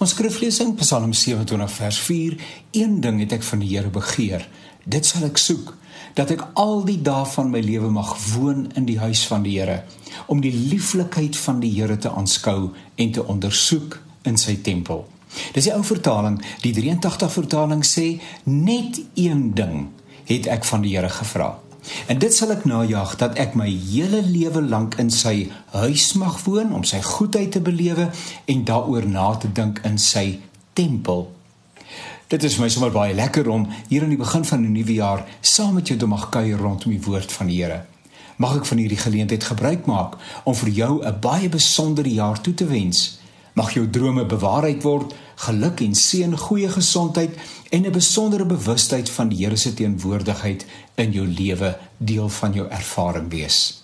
Ons skriflesing Psalm 27 vers 4: Een ding het ek van die Here begeer, dit sal ek soek, dat ek al die dae van my lewe mag woon in die huis van die Here, om die lieflikheid van die Here te aanskou en te ondersoek in sy tempel. Dis die ou vertaling, die 83 vertaling sê net een ding het ek van die Here gevra. En dit sal ek najag dat ek my hele lewe lank in sy huis mag woon om sy goedheid te belewe en daaroor na te dink in sy tempel. Dit is vir my sommer baie lekker om hier aan die begin van 'n nuwe jaar saam met jou te mag kuier rondom die woord van die Here. Mag ek van hierdie geleentheid gebruik maak om vir jou 'n baie besondere jaar toe te wens. Mag jou drome bewaarheid word, geluk en seën, goeie gesondheid en 'n besondere bewustheid van die Here se teenwoordigheid in jou lewe deel van jou ervaring wees.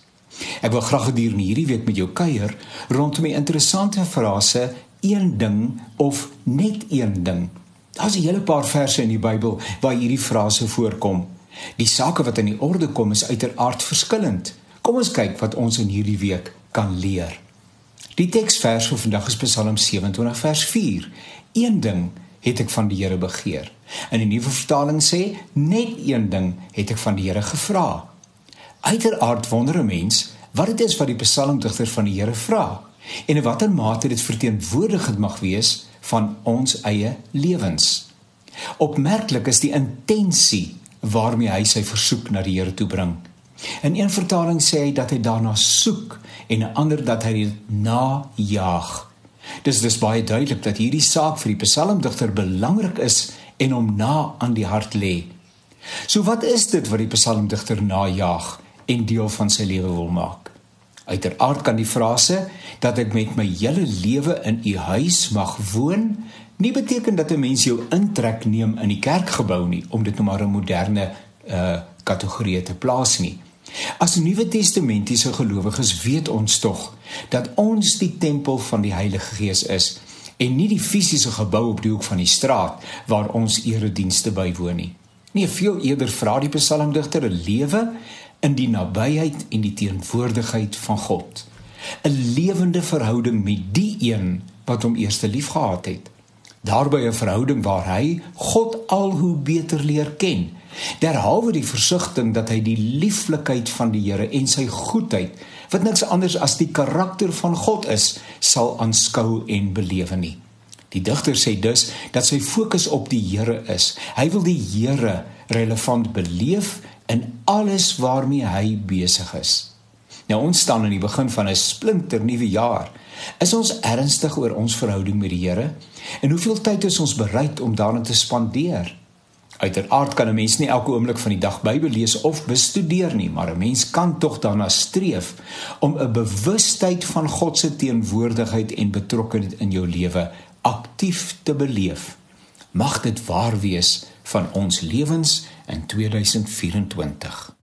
Ek wil graag gedurende hierdie week met jou kuier rondom 'n interessante frase een ding of net een ding. Daar's 'n hele paar verse in die Bybel waar hierdie frase voorkom. Die sake wat in die orde kom is uiteraard verskillend. Kom ons kyk wat ons in hierdie week kan leer. Die teksvers vir vandag is Psalm 27 vers 4. Een ding het ek van die Here begeer. In die nuwe vertaling sê net een ding het ek van die Here gevra. Uiteraard wonder 'n mens wat dit is wat die psalmdigter van die Here vra en in watter mate dit verteenwoordigend mag wees van ons eie lewens. Opmerklik is die intensie waarmee hy sy versoek na die Here toe bring. In een vertaling sê hy dat hy daarna soek en 'n ander dat hy dit najaag. Dis dis baie duidelik dat hierdie saak vir die psalmdigter belangrik is en hom na aan die hart lê. So wat is dit wat die psalmdigter najaag en deel van sy lewe wil maak? Uiteraard kan die frase dat ek met my hele lewe in u huis mag woon nie beteken dat 'n mens jou intrek neem in die kerkgebou nie om dit nou maar 'n moderne uh kategorie te plaas nie. As Nuwe Testamentiese gelowiges weet ons tog dat ons die tempel van die Heilige Gees is en nie die fisiese gebou op die hoek van die straat waar ons eredienste bywoon nie. Nee, veel eerder vra die psalmdigter 'n lewe in die nabyheid en die teenwoordigheid van God. 'n Lewende verhouding met die een wat hom eerste liefgehad het. Daarby 'n verhouding waar hy God al hoe beter leer ken Derhalwe die versigtiging dat hy die lieflikheid van die Here en sy goedheid, wat niks anders as die karakter van God is, sal aanskou en belewe nie. Die digter sê dus dat sy fokus op die Here is. Hy wil die Here relevant beleef in alles waarmee hy besig is. Nou ons staan aan die begin van 'n splinter nuwe jaar. Is ons ernstig oor ons verhouding met die Here? En hoeveel tyd is ons bereid om daarin te spandeer? Uiteraard kan 'n mens nie elke oomblik van die dag Bybel lees of bestudeer nie, maar 'n mens kan tog daarna streef om 'n bewustheid van God se teenwoordigheid en betrokkeheid in jou lewe aktief te beleef. Mag dit waar wees van ons lewens in 2024.